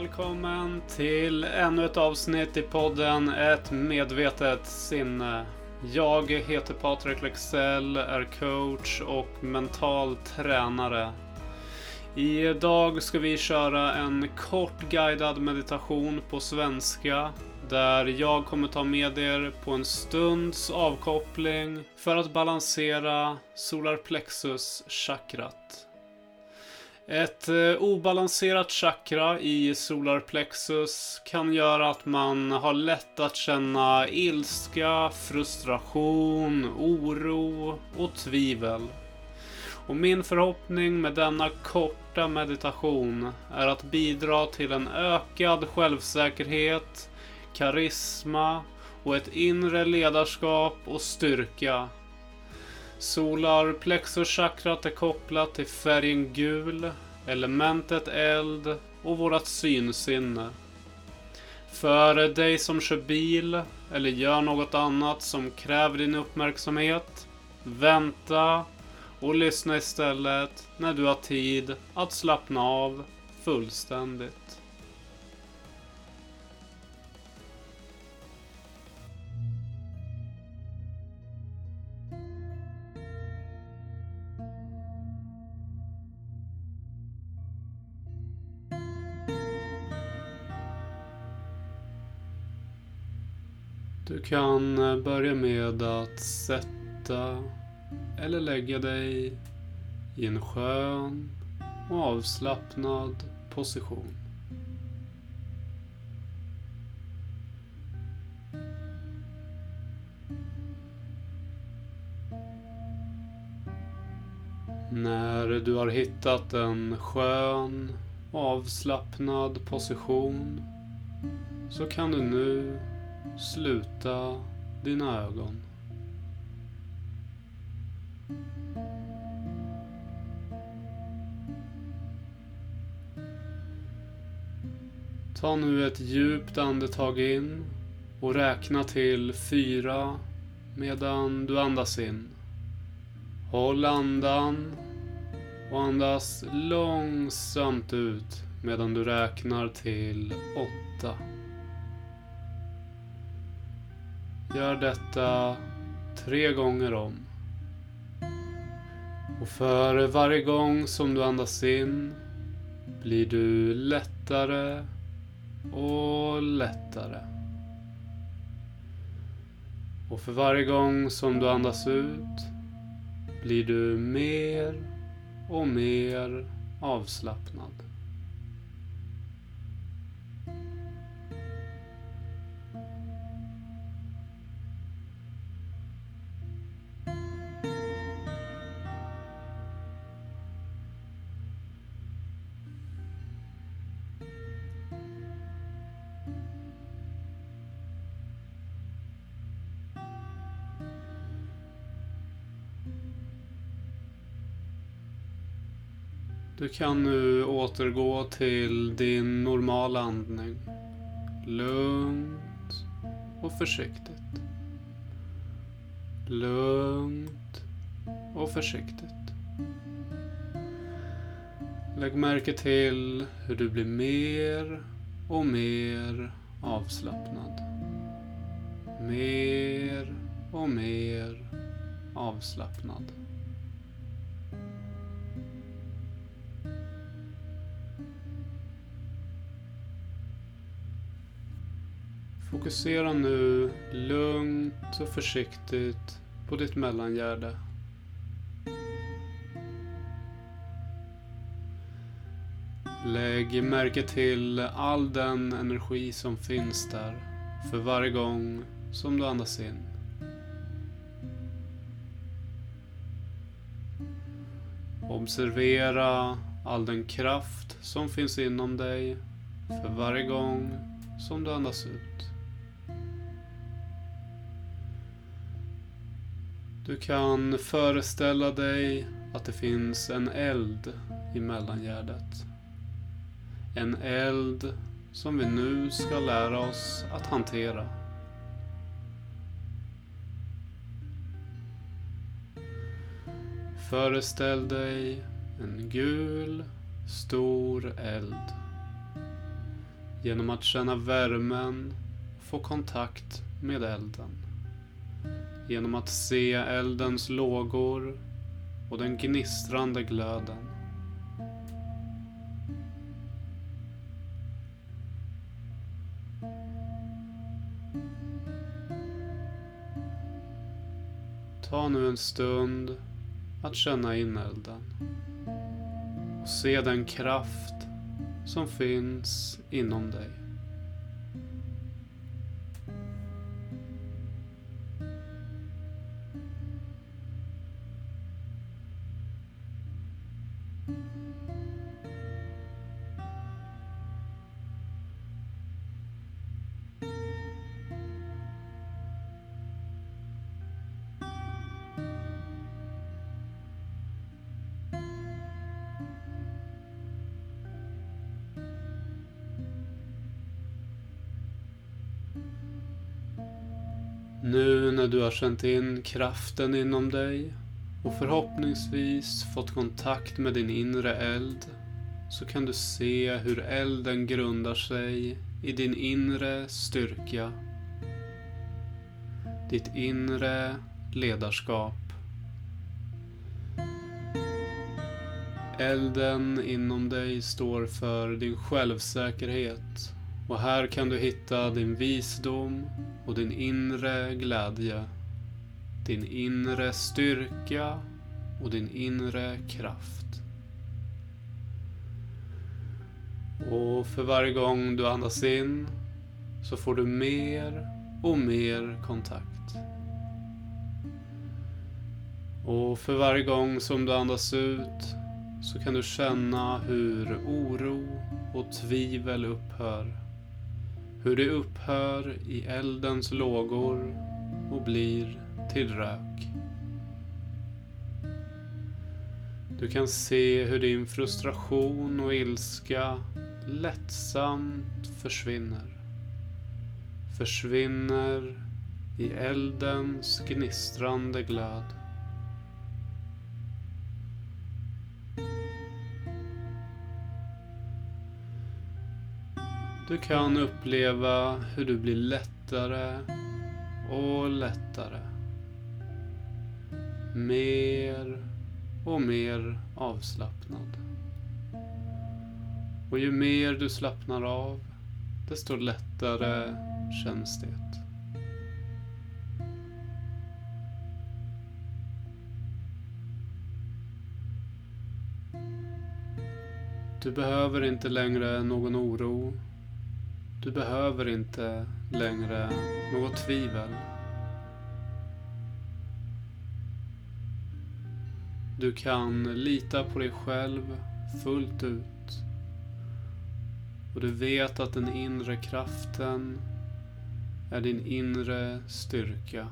välkommen till ännu ett avsnitt i podden Ett medvetet sinne. Jag heter Patrik Lexell, är coach och mental tränare. Idag ska vi köra en kort guidad meditation på svenska där jag kommer ta med er på en stunds avkoppling för att balansera solarplexus chakrat. Ett eh, obalanserat chakra i solarplexus kan göra att man har lätt att känna ilska, frustration, oro och tvivel. Och min förhoppning med denna korta meditation är att bidra till en ökad självsäkerhet, karisma och ett inre ledarskap och styrka Solarplexuschakrat är kopplat till färgen gul, elementet eld och vårat synsinne. För dig som kör bil eller gör något annat som kräver din uppmärksamhet, vänta och lyssna istället när du har tid att slappna av fullständigt. Du kan eh, börja med att sätta eller lägga dig i en skön och avslappnad position. När du har hittat en skön avslappnad position så kan du nu sluta dina ögon. Ta nu ett djupt andetag in och räkna till fyra medan du andas in. Håll andan och andas långsamt ut medan du räknar till åtta. Gör detta tre gånger om. Och för varje gång som du andas in blir du lättare och lättare. Och för varje gång som du andas ut blir du mer och mer avslappnad. Du kan nu återgå till din normala andning. Lugnt och försiktigt. Lugnt och försiktigt. Lägg märke till hur du blir mer och mer avslappnad. Mer och mer avslappnad. Fokusera nu lugnt och försiktigt på ditt mellangärde. Lägg märke till all den energi som finns där för varje gång som du andas in. Observera all den kraft som finns inom dig för varje gång som du andas ut. Du kan föreställa dig att det finns en eld i mellangärdet. En eld som vi nu ska lära oss att hantera. Föreställ dig en gul, stor eld. genom att känna värmen få kontakt med elden. Genom att se eldens lågor och den gnistrande glöden. Ta nu en stund att känna in elden och se den kraft som finns inom dig. Nu när du har känt in kraften inom dig och förhoppningsvis fått kontakt med din inre eld så kan du se hur elden grundar sig i din inre styrka. Ditt inre ledarskap. Elden inom dig står för din självsäkerhet och här kan du hitta din visdom och din inre glädje. Din inre styrka och din inre kraft. Och för varje gång du andas in så får du mer och mer kontakt. Och för varje gång som du andas ut så kan du känna hur oro och tvivel upphör. Hur det upphör i eldens lågor och blir till rök. Du kan se hur din frustration och ilska lättsamt försvinner. Försvinner i eldens gnistrande glöd. Du kan uppleva hur du blir lättare och lättare. Mer och mer avslappnad. Och ju mer du slappnar av, desto lättare känns det. Du behöver inte längre någon oro du behöver inte längre något tvivel. Du kan lita på dig själv fullt ut. Och du vet att den inre kraften är din inre styrka.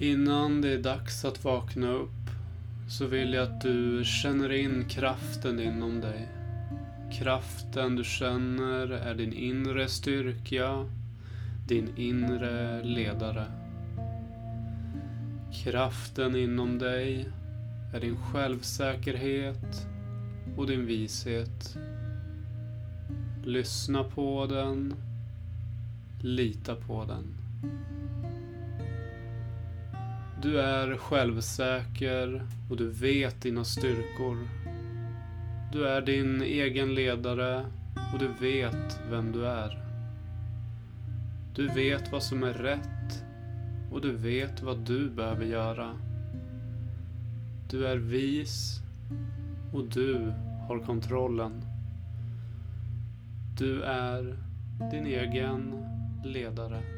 Innan det är dags att vakna upp så vill jag att du känner in kraften inom dig. Kraften du känner är din inre styrka, din inre ledare. Kraften inom dig är din självsäkerhet och din vishet. Lyssna på den. Lita på den. Du är självsäker och du vet dina styrkor. Du är din egen ledare och du vet vem du är. Du vet vad som är rätt och du vet vad du behöver göra. Du är vis och du har kontrollen. Du är din egen ledare.